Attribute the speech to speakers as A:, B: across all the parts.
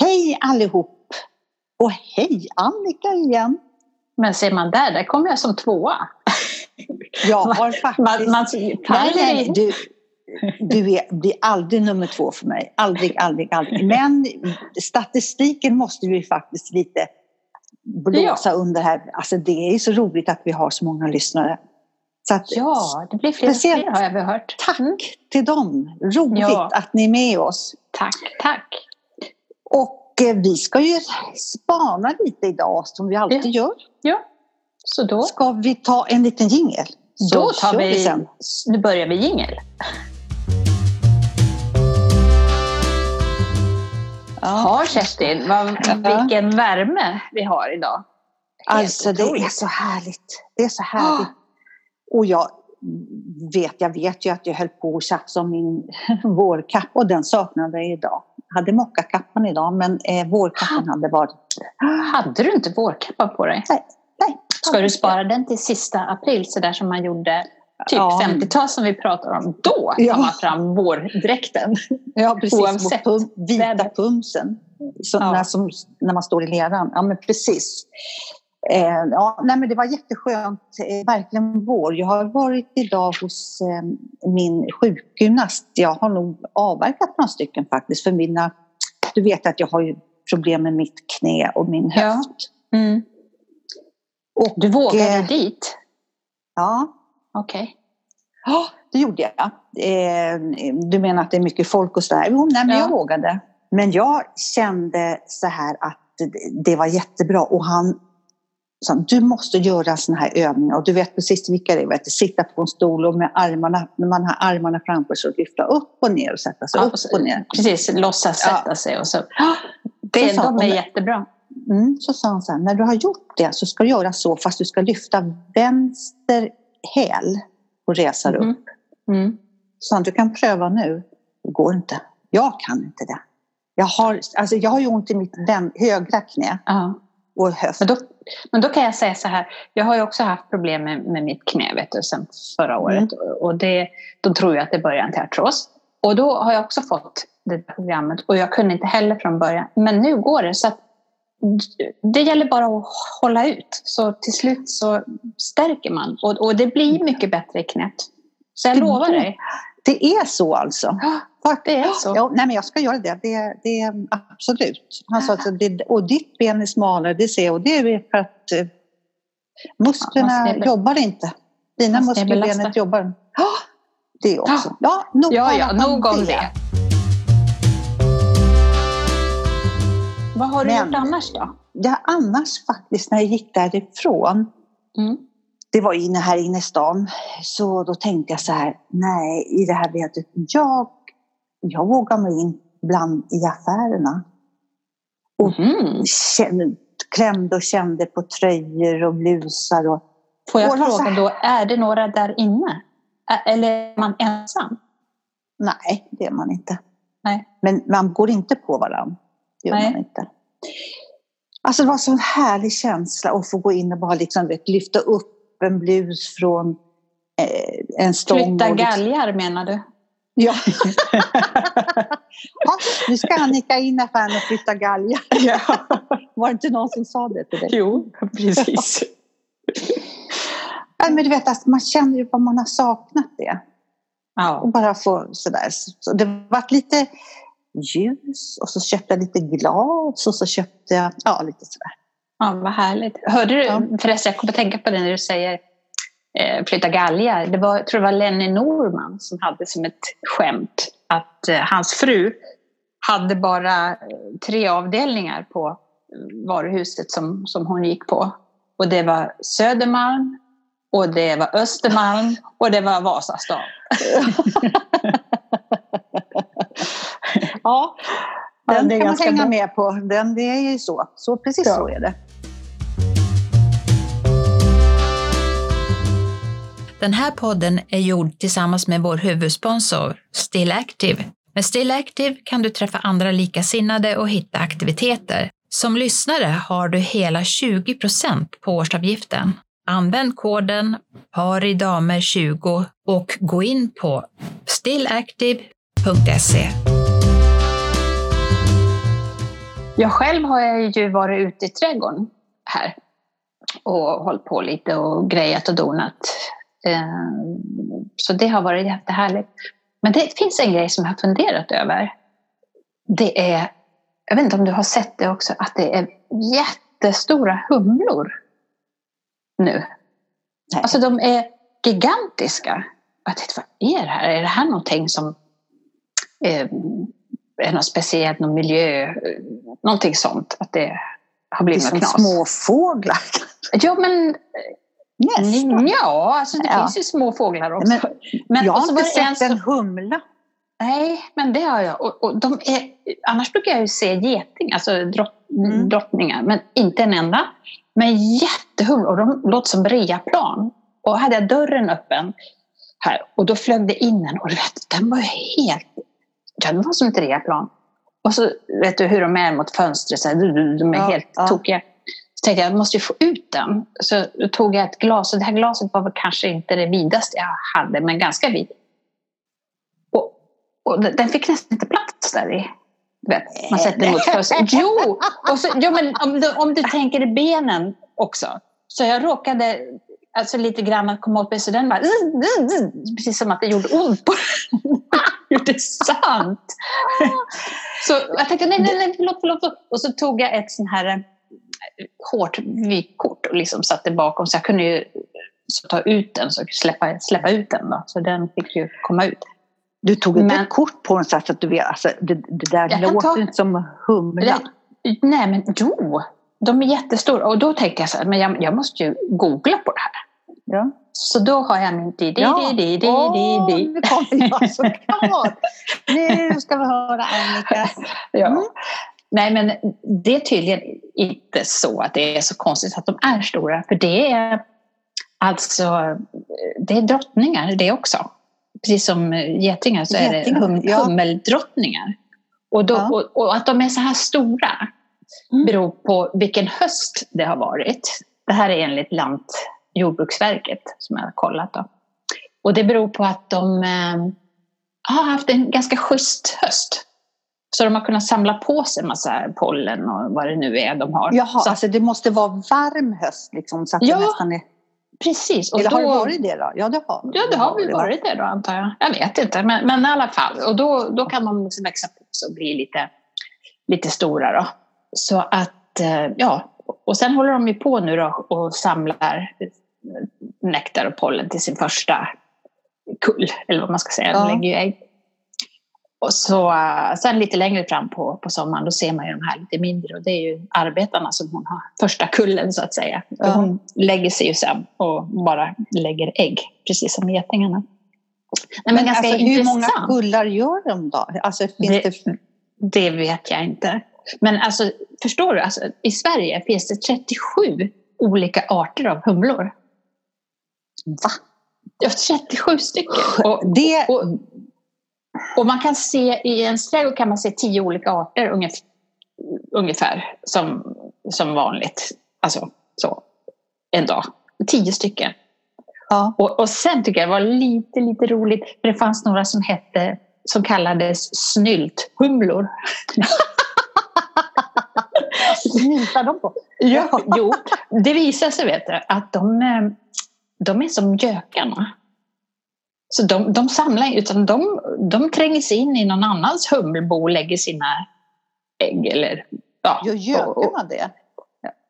A: Hej allihop! Och hej Annika igen!
B: Men ser man där, där kommer jag som tvåa.
A: Jag har faktiskt...
B: Man, man,
A: nej, nej, du, du är, blir aldrig nummer två för mig. Aldrig, aldrig, aldrig. Men statistiken måste vi faktiskt lite blåsa ja. under här. Alltså det är så roligt att vi har så många lyssnare.
B: Så att, ja, det blir fler och fler har jag hört.
A: Tack mm. till dem. Roligt ja. att ni är med oss.
B: Tack, tack.
A: Och eh, vi ska ju spana lite idag som vi alltid ja. gör.
B: Ja, så då.
A: Ska vi ta en liten jingel?
B: Då tar vi, vi sen. nu börjar vi jingel. Ja, Kerstin, vad, vilken värme vi har idag.
A: Helt alltså otroligt. det är så härligt. Det är så härligt. Och jag vet, jag vet ju att jag höll på att tjafsa om min vårkappa och den saknade jag idag. Hade mockakappan idag men eh, vårkappan hade varit...
B: Hade du inte vårkappa på dig?
A: Nej. Nej.
B: Ska du spara den till sista april så där som man gjorde typ ja. 50-tal som vi pratar om, då tar man fram vårdräkten.
A: Ja, precis. Oavsett. Pum, vita pumsen. Som, ja. när, som, när man står i leran. Ja, men precis. Eh, ja, nej, men det var jätteskönt, eh, verkligen vår. Jag har varit idag hos eh, min sjukgymnast. Jag har nog avverkat några stycken faktiskt. För mina, du vet att jag har ju problem med mitt knä och min höft. Ja. Mm.
B: Och, du vågade eh, dit?
A: Ja.
B: Okej. Okay.
A: Ja, det gjorde jag. Eh, du menar att det är mycket folk och sådär? Jo, nej, men ja. jag vågade. Men jag kände så här att det var jättebra och han sa du måste göra sådana här övningar och du vet precis vilka det är. Vet, sitta på en stol och med armarna, när man har armarna framför sig och lyfta upp och ner och sätta sig ja, upp och ner.
B: Precis, låtsas sätta ja. sig och så. Det, så de är jättebra.
A: Mm, så sa han så här, när du har gjort det så ska du göra så fast du ska lyfta vänster häl och resa mm. upp. Mm. Så han, du kan pröva nu. Det går inte. Jag kan inte det. Jag har, alltså jag har ju ont i mitt den, högra knä.
B: Uh.
A: Och höft.
B: Men då, men då kan jag säga så här. Jag har ju också haft problem med, med mitt knä vet du, sen förra året. Mm. Och det, de tror ju att det börjar till artros. Och då har jag också fått det programmet. Och jag kunde inte heller från början. Men nu går det. Så att det gäller bara att hålla ut. Så till slut så stärker man. Och, och det blir mycket bättre i knät. Så jag lovar dig.
A: Det är så alltså?
B: Ja, det är så.
A: Ja, nej, men jag ska göra det. Det, det absolut. Han sa att det, och ditt ben är smalare, det ser jag. Och det är för att eh, musklerna ja, jobbar inte. Dina muskler i jobbar. Ja, det också.
B: Ja, nog, ja, ja, nog om det. det. Vad har du Men, gjort annars då?
A: Ja, annars faktiskt när jag gick därifrån. Mm. Det var inne här inne i stan. Så då tänkte jag så här, nej, i det här vetet, jag, jag vågar mig in bland i affärerna. Och mm. kände, klämde och kände på tröjor och blusar. Och,
B: Får jag fråga då, är det några där inne? Eller är man ensam?
A: Nej, det är man inte.
B: Nej.
A: Men man går inte på varandra. Det gör Nej. man inte. Alltså det var en sån härlig känsla att få gå in och bara liksom, vet, lyfta upp en blus från eh, en stång.
B: Flytta galgar menar du?
A: Ja. ja. Nu ska Annika in affären och flytta galgar. Ja. Var det inte någon som sa det till dig?
B: Jo, precis.
A: ja, men du vet, alltså, man känner ju vad man har saknat det.
B: Ja.
A: Och bara få sådär. Så det var lite ljus och så köpte jag lite glas och så köpte jag, ja lite sådär.
B: Ja, vad härligt. Hörde du, ja. förresten jag kommer att tänka på det när du säger eh, flytta galgar. Det var, jag tror det var Lenny Norman som hade som ett skämt att eh, hans fru hade bara eh, tre avdelningar på eh, varuhuset som, som hon gick på. Och det var Södermalm, och det var Östermalm och det var Vasastan.
A: ja, den ja, kan man hänga bra. med på. Den, det är ju så. så precis ja. så är det.
C: Den här podden är gjord tillsammans med vår huvudsponsor Still Active. Med Still Active kan du träffa andra likasinnade och hitta aktiviteter. Som lyssnare har du hela 20% på årsavgiften. Använd koden paridamer20 och gå in på stillactive.se.
B: Jag själv har jag ju varit ute i trädgården här och hållit på lite och grejat och donat. Eh, så det har varit jättehärligt. Men det finns en grej som jag har funderat över. Det är, jag vet inte om du har sett det också, att det är jättestora humlor nu. Nej. Alltså de är gigantiska. Jag tänkte, vad är det här? Är det här någonting som eh, är något speciellt, någon miljö, någonting sånt? Att det har blivit
A: det
B: är
A: som små fåglar.
B: Ja, men
A: Nästan.
B: Ja, alltså det ja. finns ju små fåglar också.
A: Men, men jag har inte sett en, en humla.
B: Nej, men det har jag. Och, och de är, annars brukar jag ju se geting, alltså drott, mm. drottningar, men inte en enda. Men jättehumlor, och de låter som reaplan. Och hade jag dörren öppen här och då flög det in en och vet, den var helt, ja den var som ett reaplan. Och så vet du hur de är mot fönstret, så här, de är ja, helt ja. tokiga. Så tänkte jag, jag måste ju få ut den. Så tog jag ett glas, och det här glaset var väl kanske inte det vidaste jag hade, men ganska vid. Och, och den fick nästan inte plats där i. Vet, man sätter mot fönstret. Jo! Och så, jo men om, du, om du tänker i benen också. Så jag råkade alltså lite grann att komma åt mig, så den bara... Precis som att det gjorde ont på den. gjorde sant! Så jag tänkte, nej, nej, nej, förlåt, förlåt. Och så tog jag ett sånt här hårt vykort och liksom satte bakom så jag kunde ju ta ut den, så släppa, släppa ut den. Då. Så den fick ju komma ut.
A: Du tog inte ett kort på den så att du vet, alltså, det, det där låter ta, inte som humla.
B: Nej men jo, de är jättestora och då tänker jag så här, men jag, jag måste ju googla på det här.
A: Ja.
B: Så då har jag min di di di di di di di.
A: Nu kommer jag såklart! nu ska vi höra Annika.
B: Ja. Mm. Nej, men det är tydligen inte så att det är så konstigt att de är stora, för det är alltså det är drottningar det också. Precis som getingar så är det hum, hummeldrottningar. Och, då, ja. och, och, att de är så här stora mm. beror på vilken höst det har varit. Det här är enligt Lantjordbruksverket som jag har kollat. Då. Och det beror på att de eh, har haft en ganska schysst höst. Så de har kunnat samla på sig en massa pollen och vad det nu är de har.
A: Jaha,
B: så,
A: alltså det måste vara varm höst liksom så att
B: ja,
A: det nästan är...
B: precis.
A: Och Eller då, har det varit det då? Ja, det har,
B: ja, det har väl varit det då antar jag. Jag vet inte, men, men i alla fall. Och då, då kan de liksom växa på sig och bli lite, lite stora då. Så att, eh, ja. Och sen håller de ju på nu då och samlar nektar och pollen till sin första kull, eller vad man ska säga. De lägger ju ägg. Och så, uh, sen lite längre fram på, på sommaren då ser man ju de här lite mindre och det är ju arbetarna som hon har första kullen så att säga. Ja. Hon lägger sig ju sen och bara lägger ägg, precis som getingarna.
A: men, men ganska alltså, hur många kullar gör de då? Alltså,
B: det, det... det, vet jag inte. Men alltså, förstår du, alltså, i Sverige finns det 37 olika arter av humlor.
A: Va?
B: Ja, 37 stycken. Och, det, och, och man kan se, i en trädgård kan man se tio olika arter ungefär, ungefär som, som vanligt. Alltså så, en dag. Tio stycken. Ja. Och, och sen tycker jag det var lite, lite roligt, för det fanns några som hette, som kallades snylthumlor.
A: Snyltar de på?
B: Ja, jo, det visar sig vet du, att de, eh, de är som gökarna. Så de, de samlar utan de, de tränger sig in i någon annans hummelbo och lägger sina ägg. Eller,
A: ja, gör gökarna det?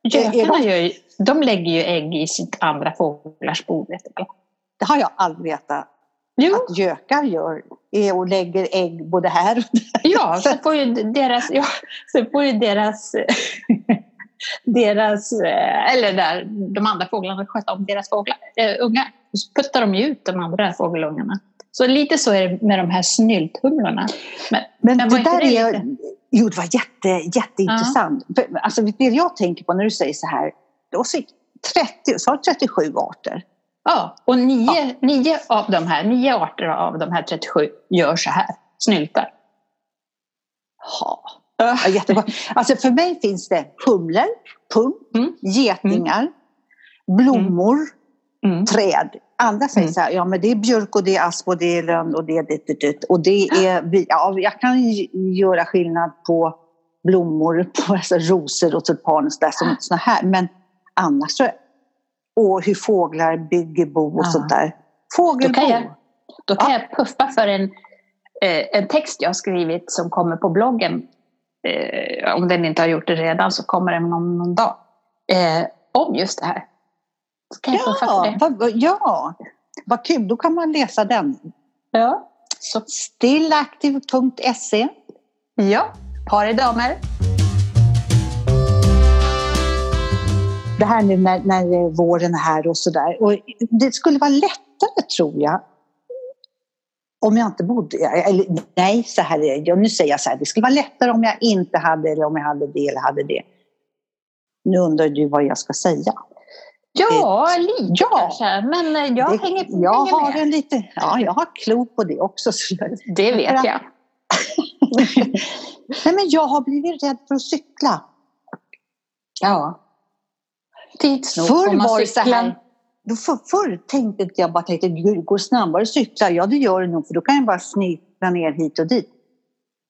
B: Gökarna gör, de lägger ju ägg i sitt andra fåglars bo.
A: Det har jag aldrig vetat. Jo. Att gökar gör är och lägger ägg både här och där.
B: Ja, så får ju deras, ja, så får ju deras, deras eller där de andra fåglarna sköta om deras fåglar, äh, ungar så puttar de ut de andra fågelungarna. Så lite så är det med de här snylthumlorna.
A: Men, men, men det där det är... Jo, det var jätte, jätteintressant. Ja. För, alltså, det jag tänker på när du säger så här, då 30, så har 37 arter.
B: Ja, och nio, ja. nio av de här, nio arter av de här 37 gör så här, snyltar.
A: Ja, ja jättebra. Alltså för mig finns det humlor, punkt, mm. getingar, mm. blommor, mm. träd. Andra säger mm. så här, ja men det är björk och det är asp och det är lönn och det är det, det, det. Och det är, ja, jag kan göra skillnad på blommor, på alltså, rosor och tulpaner så där, som såna här. Men annars så, och hur fåglar bygger bo och ja. sånt där. Fågelbo.
B: Då kan jag, då kan ja. jag puffa för en, eh, en text jag skrivit som kommer på bloggen. Eh, om den inte har gjort det redan så kommer den om någon dag. Eh, om just det här.
A: Ja, det. Va, ja, vad kul. Då kan man läsa den.
B: Ja.
A: Så. Stillaktiv.se
B: Ja, par i damer.
A: Det här nu när, när våren är här och sådär. det skulle vara lättare tror jag om jag inte bodde, eller nej, så här är det. Nu säger jag så här, det skulle vara lättare om jag inte hade eller om jag hade det eller hade det. Nu undrar du vad jag ska säga.
B: Ja, lite ja, kanske, men jag det, hänger,
A: jag hänger har med. En lite, ja, jag har klo på det också.
B: Det vet jag.
A: Nej, men jag har blivit rädd för att cykla.
B: Ja.
A: Tids nog Förr var det så här. Då för, förr tänkte jag bara tänkte, det går snabbare att cykla. Ja, det gör det nog, för då kan jag bara snita ner hit och dit.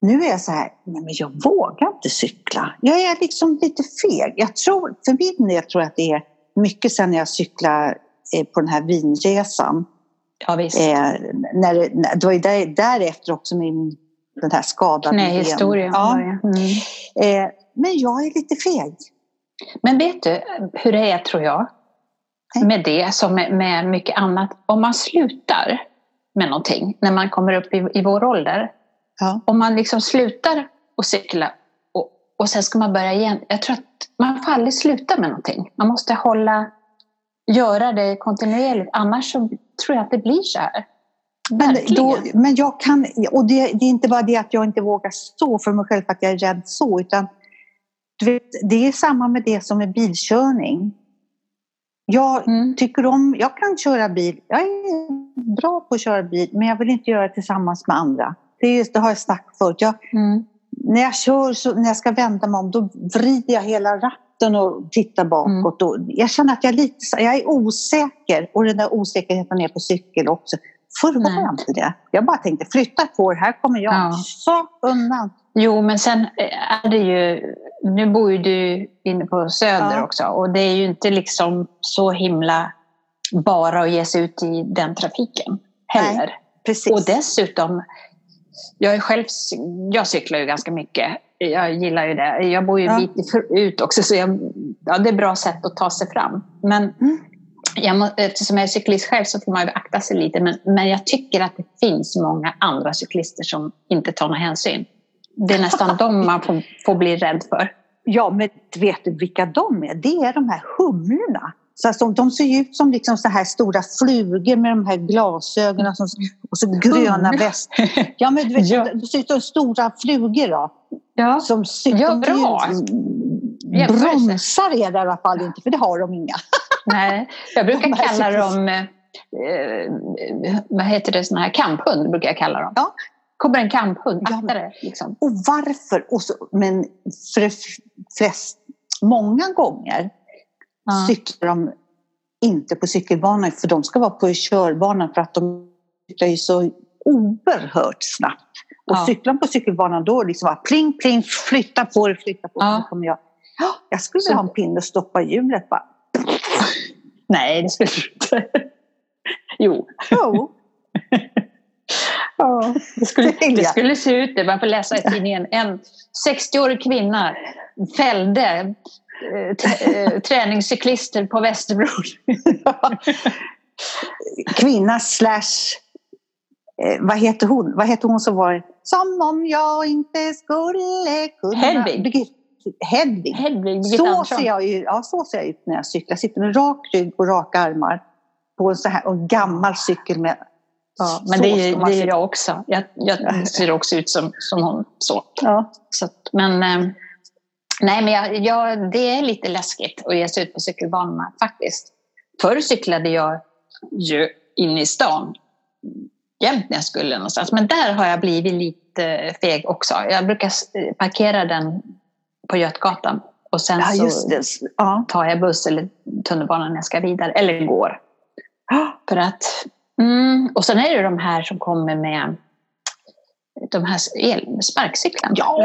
A: Nu är jag så här, nej men jag vågar inte cykla. Jag är liksom lite feg. Jag tror, för min del tror jag att det är mycket sen när jag cyklade eh, på den här vinresan.
B: Ja, visst.
A: Eh, när, när, det var ju där, därefter också min den här skadade
B: Knähistorien. Ja. Mm.
A: Eh, men jag är lite feg.
B: Men vet du hur det är tror jag? Med det som med, mycket annat. Om man slutar med någonting när man kommer upp i, i vår ålder. Ja. Om man liksom slutar att cykla och, och sen ska man börja igen. Jag tror att man får aldrig sluta med någonting. Man måste hålla, göra det kontinuerligt. Annars så tror jag att det blir så här.
A: Men, då, men jag kan, och det, det, är inte bara det att jag inte vågar stå för mig själv för att jag är rädd så, utan du vet, det är samma med det som med bilkörning. Jag mm. tycker om, jag kan köra bil, jag är bra på att köra bil, men jag vill inte göra det tillsammans med andra. Det, är just, det har jag sagt förut. Jag, mm. När jag kör, så, när jag ska vända mig om, då vrider jag hela ratten och tittar bakåt. Mm. Och jag känner att jag är, lite, jag är osäker och den där osäkerheten är på cykel också. Förr var jag inte det. Jag bara tänkte flytta på här kommer jag. Ja. Så undan.
B: Jo, men sen är det ju... Nu bor ju du inne på Söder ja. också och det är ju inte liksom så himla bara att ge sig ut i den trafiken heller. Nej,
A: precis.
B: Och dessutom, jag är själv, jag cyklar ju ganska mycket. Jag gillar ju det. Jag bor ju en ja. bit ut också så jag, ja, det är ett bra sätt att ta sig fram. Men mm jag, eftersom jag är cyklist själv så får man ju akta sig lite men, men jag tycker att det finns många andra cyklister som inte tar någon hänsyn. Det är nästan dem man får, får bli rädd för.
A: Ja, men vet du vilka de är? Det är de här humlorna. Så alltså, de ser ut som liksom så här stora flugor med de här glasögonen som, och så gröna väst. Ja, men du vet, ja. de ser ut som stora flugor då.
B: Ja,
A: som
B: ja bra.
A: Bromsar är det i alla fall inte, för det har de inga.
B: Nej, jag brukar kalla dem, eh, vad heter det, såna här kamphund brukar jag kalla dem.
A: Ja.
B: Kommer en kamphund, akta det. Liksom.
A: Och varför? Och så, men för flest, många gånger ja. cyklar de inte på cykelbanan för de ska vara på körbanan för att de cyklar ju så oerhört snabbt. Och ja. cyklar på cykelbanan då liksom bara pling pling, flytta på det, flytta på det. Ja. kommer jag. Jag skulle vilja ha en pinne och stoppa hjulet bara.
B: Nej, det skulle du inte. Jo.
A: Jo.
B: Ja, det, skulle, det skulle se ut det. Man får läsa i tidningen. En 60-årig kvinna fällde eh, eh, träningscyklister på Västerbro.
A: Kvinna slash eh, vad heter hon? Vad heter hon som var Som om jag inte skulle kunna...
B: Hedvig.
A: Hedvig.
B: Hedvig
A: så, ser jag ju, ja, så ser jag ut när jag cyklar. Jag sitter med rak rygg och raka armar på en så här en gammal cykel med
B: Ja, men det, är, det är jag också. Jag, jag, ser också ut som, som hon. Så.
A: Ja.
B: så men eh, nej, men jag, jag, det är lite läskigt att ge sig ut på cykelbanorna faktiskt. Förr cyklade jag ju inne i stan jämt när jag skulle någonstans. Men där har jag blivit lite feg också. Jag brukar parkera den på Götgatan. Och sen ja, så tar jag buss eller tunnelbana när jag ska vidare, eller går. För att, mm, och sen är det de här som kommer med de här sparkcyklarna.
A: Ja,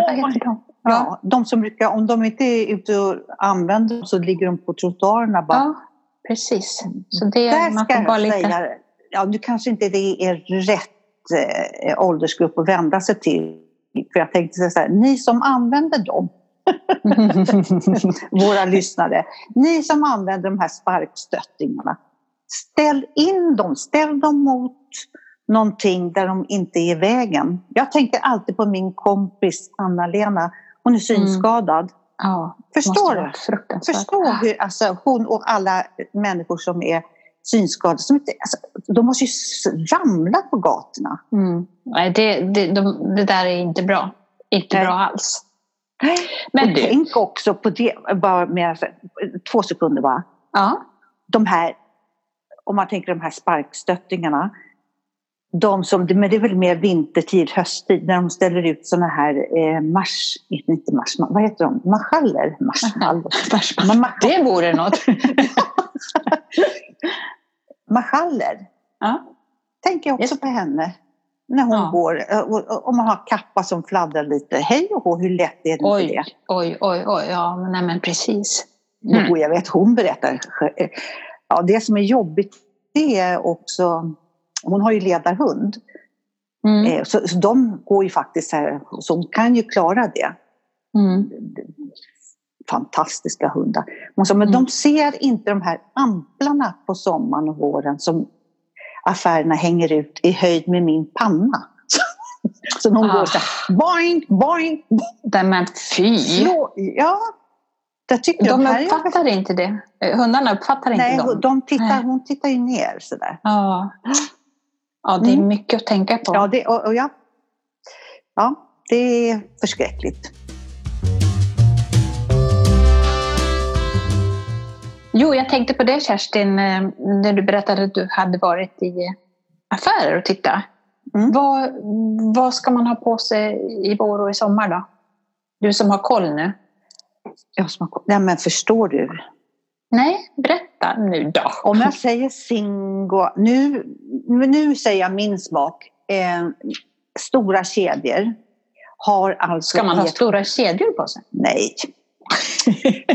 A: Ja, de som brukar, om de inte är ute och använder dem så ligger de på trottoarerna bara.
B: Ja, precis. Så det,
A: Där
B: man
A: ska
B: bara
A: jag
B: lite...
A: säga, ja, nu kanske inte det är rätt eh, åldersgrupp att vända sig till. För jag tänkte säga så här, ni som använder dem, våra lyssnare, ni som använder de här sparkstöttingarna, ställ in dem, ställ dem mot någonting där de inte är i vägen. Jag tänker alltid på min kompis Anna-Lena, hon är synskadad.
B: Ja,
A: Förstår du?
B: fruktansvärt.
A: Förstå hur alltså, hon och alla människor som är synskadade, som inte, alltså, de måste ju ramla på gatorna.
B: Mm. Nej, det, det, de, det där är inte bra. Inte
A: Nej.
B: bra alls. Men
A: och
B: du,
A: tänk också på det, bara med, två sekunder bara.
B: ja,
A: De här, om man tänker de här sparkstöttingarna, de som, men det är väl mer vintertid, hösttid, när de ställer ut sådana här eh, mars, inte mars, vad heter de, marschaller? Marschall.
B: Det vore något.
A: marschaller.
B: Ja.
A: tänker jag också
B: Just
A: på henne. När hon
B: Ja.
A: går, eh, och- man har kappa som fladdrar lite. Hej och hå, hur lätt är det
B: Oj,
A: det?
B: oj, oj, oj, ja, nej, men precis.
A: Jo, jag vet, hon berättar. Ja, det som är jobbigt det är också, hon har ju ledarhund.
B: Mm.
A: Eh, Så, så de går ju faktiskt här, så hon kan ju klara det.
B: Mm.
A: Fantastiska hundar. Hon sa, men
B: Mm.
A: de ser inte de här amplarna på sommaren och våren som affärerna hänger ut i höjd med min panna. Så de
B: Ah.
A: går så här, boing, boing,
B: Nej, men fy!
A: slå. Ja, det tycker
B: De
A: jag. Här är jag-
B: uppfattar inte det. Eh, Hundarna uppfattar inte
A: Nej,
B: dem.
A: de tittar,
B: Nej.
A: hon tittar ju ner sådär.
B: Ja. ja, det är
A: Mm.
B: mycket att tänka på.
A: Ja, det, och, och ja. ja, det är förskräckligt.
B: Jo, jag tänkte på det Kerstin, eh, när du berättade att du hade varit i affärer och tittat.
A: Mm.
B: Vad, vad ska man ha på sig i vår och i sommar då? Du som har koll nu.
A: Ja, som har- Nej, men förstår du?
B: Nej, berätta nu då.
A: Om jag säger Singo, nu, nu säger jag min smak. Eh, stora kedjor har alltså...
B: Ska man ha stora kedjor på sig?
A: Nej.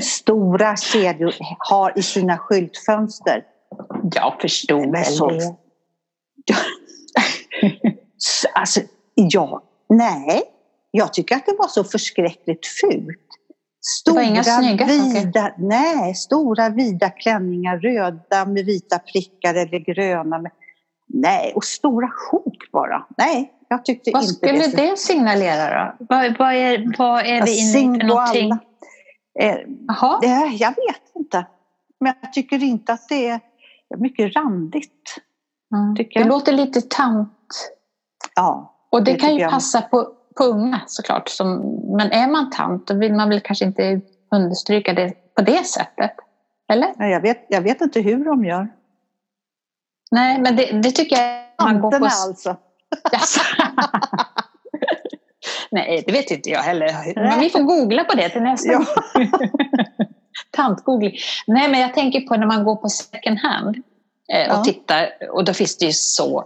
A: Stora kedjor har i sina skyltfönster.
B: Jag förstod
A: så-
B: väl det.
A: Alltså, ja. Nej. Jag tycker att det var så förskräckligt fult.
B: Det var inga snygga saker.
A: vida, Nej, stora vida klänningar, röda med vita prickar eller gröna. Med, nej, och stora sjok bara. Nej, jag tyckte
B: Vad
A: inte
B: skulle
A: det.
B: det signalera då? Vad, vad, är, vad är vi inne för någonting?
A: Eh, det, jag vet inte. Men jag tycker inte att det är mycket randigt.
B: mm. det låter lite tant.
A: Ja,
B: Och det,
A: Det
B: kan ju passa på, på unga såklart. Som, men är man tant då vill man väl kanske inte understryka det på det sättet? Eller?
A: Nej, jag vet, jag vet inte hur de gör.
B: Nej, men det, det tycker jag man går
A: Tanterna
B: på...
A: alltså.
B: Jaså? Nej, det vet inte jag heller. Men vi får googla på det till nästa
A: Ja.
B: gång. Tantgoogling. Nej, men jag tänker på när man går på second hand eh, och
A: Ja.
B: tittar. Och då finns det ju så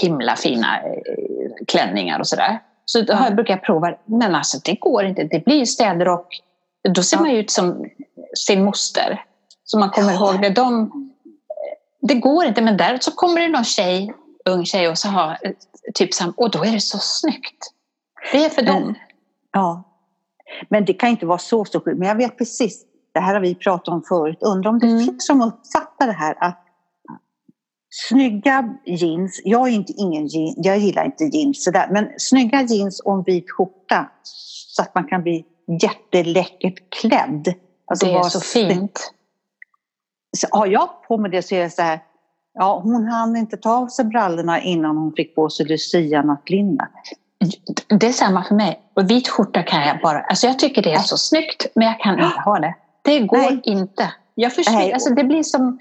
B: himla fina eh, klänningar och sådär. Så då jag brukar jag prova. Men alltså det går inte. Det blir ju städrock. Då ser man ju ut som sin moster. Så man kommer
A: Ja.
B: ihåg det. De, det går inte. Men där så kommer det någon tjej, ung tjej och så har eh, typ sam... Och då är det så snyggt. Det är för
A: Men-
B: dem.
A: Ja. Men det kan inte vara så så sjukt. Men jag vet precis, det här har vi pratat om förut. Undrar om det
B: Mm.
A: finns som uppfattar det här att snygga jeans, jag är inte ingen jeans, jag gillar inte jeans sådär, men snygga jeans och en vit skjorta så att man kan bli jätteläckert klädd. Alltså
B: det är så fint.
A: Så har jag på mig det så är det så här, ja hon hann inte ta av sig brallorna innan hon fick på sig lucianattlinne.
B: Det är samma för mig. Och vit skjorta kan jag bara... Alltså jag tycker det är så snyggt, men jag kan inte ha det. Det går
A: Nej.
B: inte. Jag förstår,
A: Nej.
B: alltså det blir som...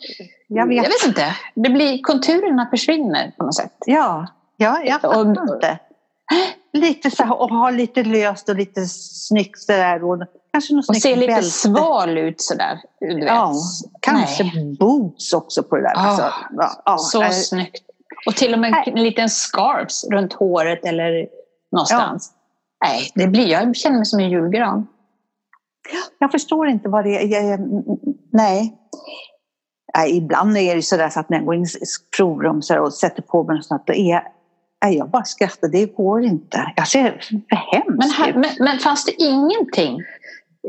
A: Jag vet.
B: Jag vet inte. Det blir, konturerna försvinner på något sätt.
A: Ja, ja jag
B: Och-
A: fattar inte. Lite så här, och ha lite löst och lite snyggt sådär. Och kanske något
B: Och
A: snyggt
B: ser lite
A: bälte.
B: sval ut sådär. Du vet.
A: Ja, kanske
B: Nej.
A: boots också på det där.
B: Ah,
A: Alltså, ja, ja,
B: Så
A: eh,
B: snyggt. Och till och med
A: Nej.
B: en liten scarves runt håret eller någonstans. Nej, det blir, jag känner mig som en julgran.
A: Jag förstår inte vad det är. Nej. nej. Ibland är det så där så att när jag går in i provrum och sätter på mig något sånt, då är nej, jag bara skrattar. Det går inte. Jag ser för hemskt
B: men, här, men, men fanns det ingenting,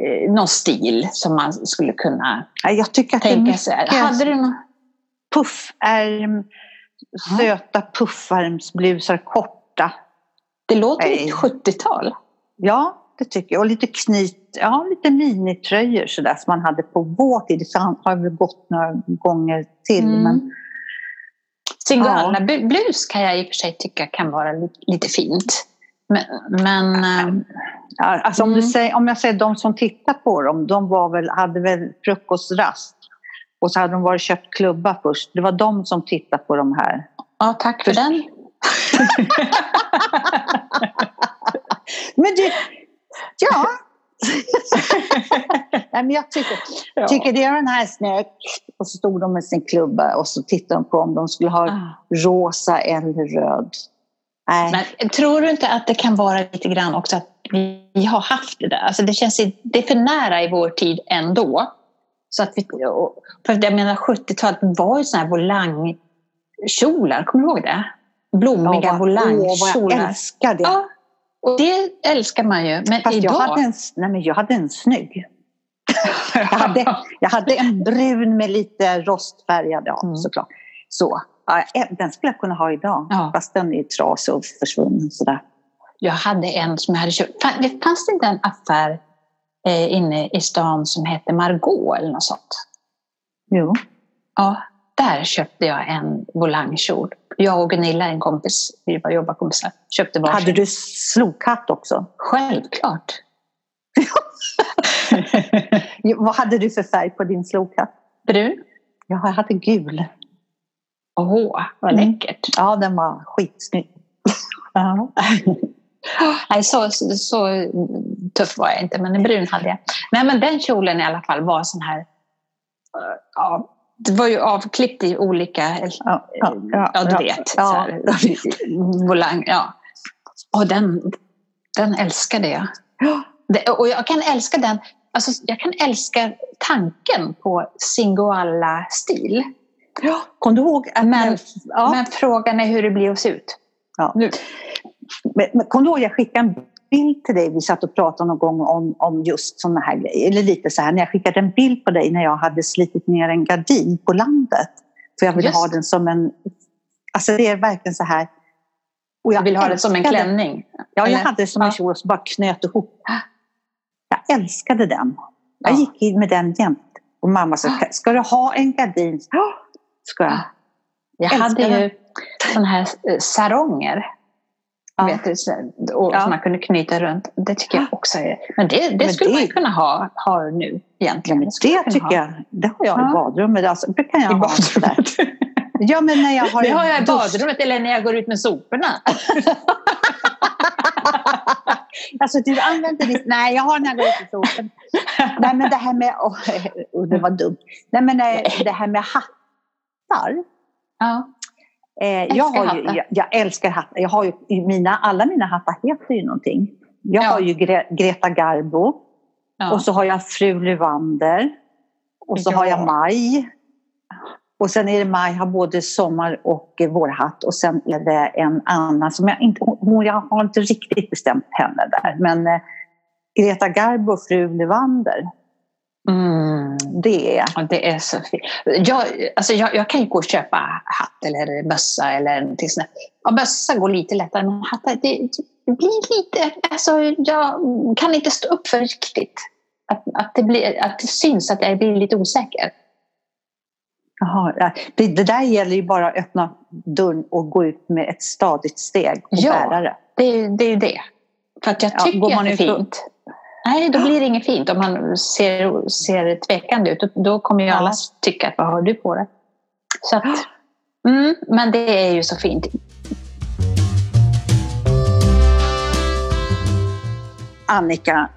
B: eh, någon stil som man skulle kunna
A: nej, jag tycker att tänka det sig?
B: Hade du någon...
A: Puffärm, söta puffarmsblusar, korta.
B: Det låter lite 70-tal.
A: Ja, det tycker jag. Och lite knyt, ja lite minitröjor sådär som man hade på vår tid. Det har väl gått några gånger till. Mm. Men,
B: Singoalla ja. blus kan jag i och för sig tycka kan vara lite fint. Men, men
A: ja, alltså om, du mm. säger, om jag säger de som tittar på dem, de var väl, hade väl frukostrast. Och så hade de varit köpt klubba först. Det var de som tittade på de här.
B: Ja, tack för först. den.
A: men du, ja. Nej, men jag tycker, ja. tycker det är den här snyggt. Och så stod de med sin klubba och så tittade de på om de skulle ha ah. rosa eller röd.
B: Nej. Men tror du inte att det kan vara lite grann också att vi har haft det där? Alltså det känns det är för nära i vår tid ändå. Så att vi, för jag menar 70-talet var ju sådana här volangkjolar, kommer du ihåg det? Blommiga ja, volangkjolar.
A: jag älskar det! Ja,
B: och det älskar man ju. Men
A: Fast
B: idag...
A: jag hade en, nej men jag hade en snygg. jag, hade, jag hade en brun med lite rostfärgad, ja mm. såklart. Så, ja, den skulle jag kunna ha idag. Ja. Fast den är trasig och försvunnen sådär.
B: Jag hade en som jag hade köpt. Fanns det inte en affär eh, inne i stan som hette Margot eller något sånt?
A: Jo.
B: Ja, där köpte jag en volangkjol. Jag och Gunilla, en kompis, vi var jobbarkompisar, köpte varsin.
A: Hade du slokhatt också?
B: Självklart.
A: Vad hade du för färg på din slokhatt?
B: Brun.
A: Ja, jag hade gul.
B: Åh, vad mm. läckert.
A: Ja, den var skitsnygg.
B: Nej, så, så, så, tuff var jag inte, men en brun hade jag. Nej, men den kjolen i alla fall var sån här ja, det var ju avklippt i olika, ja, ja, ja, ja du vet, ja. Här, volang. Ja. Och den, den älskade jag. Det, och jag kan älska den, alltså jag kan älska tanken på Singoalla-stil.
A: Ja, kom du ihåg?
B: Att men, ja. men frågan är hur det blir att se ut.
A: Ja. Nu. Men, men kom du ihåg, jag skickade en bild till dig. Vi satt och pratade någon gång om, om just sådana här grejer. Eller lite så här, när jag skickade en bild på dig när jag hade slitit ner en gardin på landet. För jag ville just. ha den som en... Alltså det är verkligen så här...
B: Och jag vill ha det som en klänning?
A: Ja, jag hade det som en kjol och så bara knöt ihop. Jag älskade den. Jag ja. gick in med den jämt. Och mamma sa, ska du ha en gardin? Ska jag.
B: Jag hade ju sådana här eh, saronger Ja. Vet du, och ja. som man kunde knyta runt. Det tycker jag också är... Men det, det men skulle det, man kunna ha, ha nu egentligen.
A: Det, det tycker ha. jag. Det har jag ja. i badrummet. Alltså, det kan jag I ha badrummet? Ja, men när jag har
B: det har jag i badrummet eller när jag går ut med soporna.
A: alltså du använder ditt... Nej, jag har när jag går ut med soporna. Nej, men det här med... Oh, oh, det var dumt. Nej, men det här med hattar.
B: Ja.
A: Eh, jag, har ju, jag, jag, älskar hattar. Jag har ju, mina, alla mina hattar heter ju någonting. Jag ja. har ju Gre Greta Garbo. Ja. Och så har jag Fru Levander. Och så ja. har jag Maj. Och sen är det Maj har både sommar och vårhatt. Och sen är det en annan som jag inte... Jag har inte riktigt bestämt henne där. Men eh, Greta Garbo och Fru Levander.
B: Mm, det, är. Ja, det är så fint. Jag, alltså jag, jag kan ju gå och köpa hatt eller mössa eller någonting sånt. Ja, mössa går lite lättare, men hattar, det, det blir lite... Alltså, jag kan inte stå upp för riktigt. Att, att, det blir, att det syns att jag blir lite osäker.
A: Jaha, det, det där gäller ju bara att öppna dörren och gå ut med ett stadigt steg och ja, bära det.
B: det. Det är ju det. För att jag tycker ja, att det är fint. Nej, då blir det inget fint. Om man ser, ser tvekande ut, då kommer ju alla tycka att vad har du på dig? Så att, mm, men det är ju så fint.
A: Annika,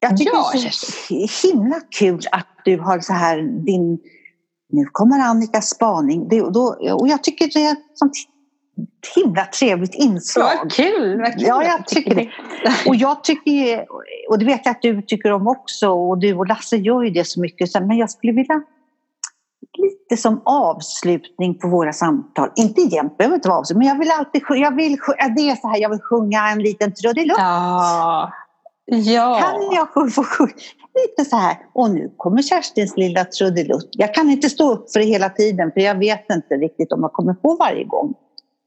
A: jag tycker ja, det är så himla kul att du har så här din... Nu kommer Annikas spaning. Det, då, och jag tycker det som himla trevligt inslag.
B: Vad kul! Vad kul
A: ja, jag tycker det. Och jag tycker, och det vet jag att du tycker om också, och du och Lasse gör ju det så mycket, men jag skulle vilja lite som avslutning på våra samtal. Inte jämt, behöver inte vara avslutning, men jag vill alltid jag vill, det är så här, jag vill sjunga en liten trudelutt.
B: Ja. ja.
A: Kan jag få sjunga lite så här, och nu kommer Kerstins lilla trudelutt. Jag kan inte stå upp för det hela tiden, för jag vet inte riktigt om jag kommer på varje gång.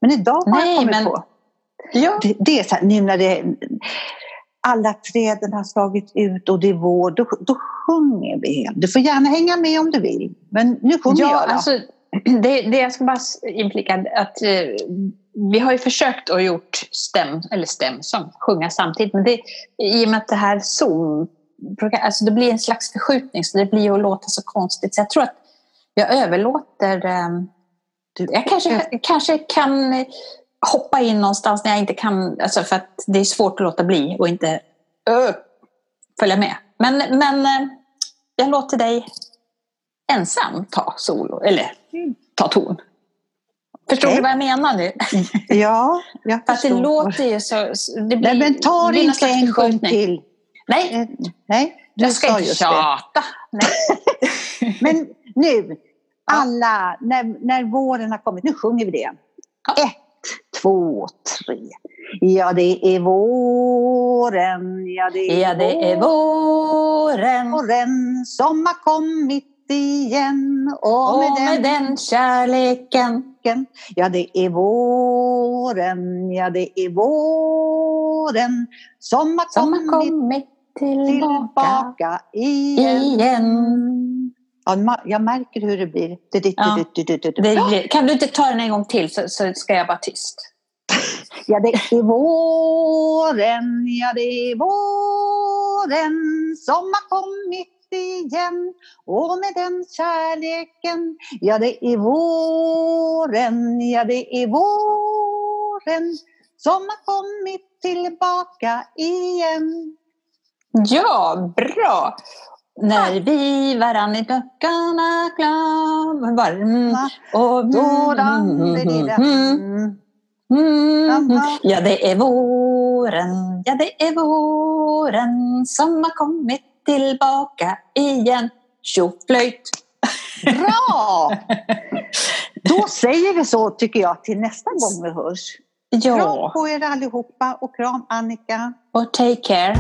A: Men idag har Nej, jag kommit men... på. Ja. Det, det, är så här, nu när det, alla träden har slagit ut och det är vår, då, då sjunger vi. Du får gärna hänga med om du vill, men nu sjunger ja, jag. Då. Alltså,
B: det, det jag ska bara inflika att eh, vi har ju försökt och gjort stäm, eller stämsång, sjunga samtidigt, men det, i och med att det här Zoom, alltså det blir en slags förskjutning så det blir att låta så konstigt. Så jag tror att jag överlåter eh, du, jag kanske, kanske kan hoppa in någonstans när jag inte kan, alltså för att det är svårt att låta bli och inte uh, följa med. Men, men uh, jag låter dig ensam ta solo, eller ta ton. Förstår okay. du vad jag menar nu?
A: Ja, jag
B: förstår. För att det låter ju så... Det blir,
A: Nej, men ta det inte en gång till.
B: Nej,
A: eh, Nej
B: du jag ska inte tjata.
A: men nu, alla, när, när våren har kommit, nu sjunger vi det. Ett, två, tre. Ja, det är våren, ja det är,
B: ja, det är våren.
A: våren som har kommit igen.
B: Och, med, och den, med den kärleken.
A: Ja, det är våren, ja det är våren som har
B: som kommit, har kommit tillbaka, tillbaka igen. igen.
A: Ja, jag märker hur det blir. Ja.
B: Det. Kan du inte ta den en gång till så, så ska jag vara tyst?
A: Ja, det är våren, ja det är våren som har kommit igen och med den kärleken Ja, det är våren, ja det är våren som har kommit tillbaka igen.
B: Ja, bra! När vi varann i böckerna klar varm och då Ja, det är våren, ja det är våren som har kommit tillbaka igen. Tjoflöjt!
A: Bra! Då säger vi så tycker jag till nästa gång vi hörs. Ja. Kram på er allihopa och kram Annika.
B: Och take care.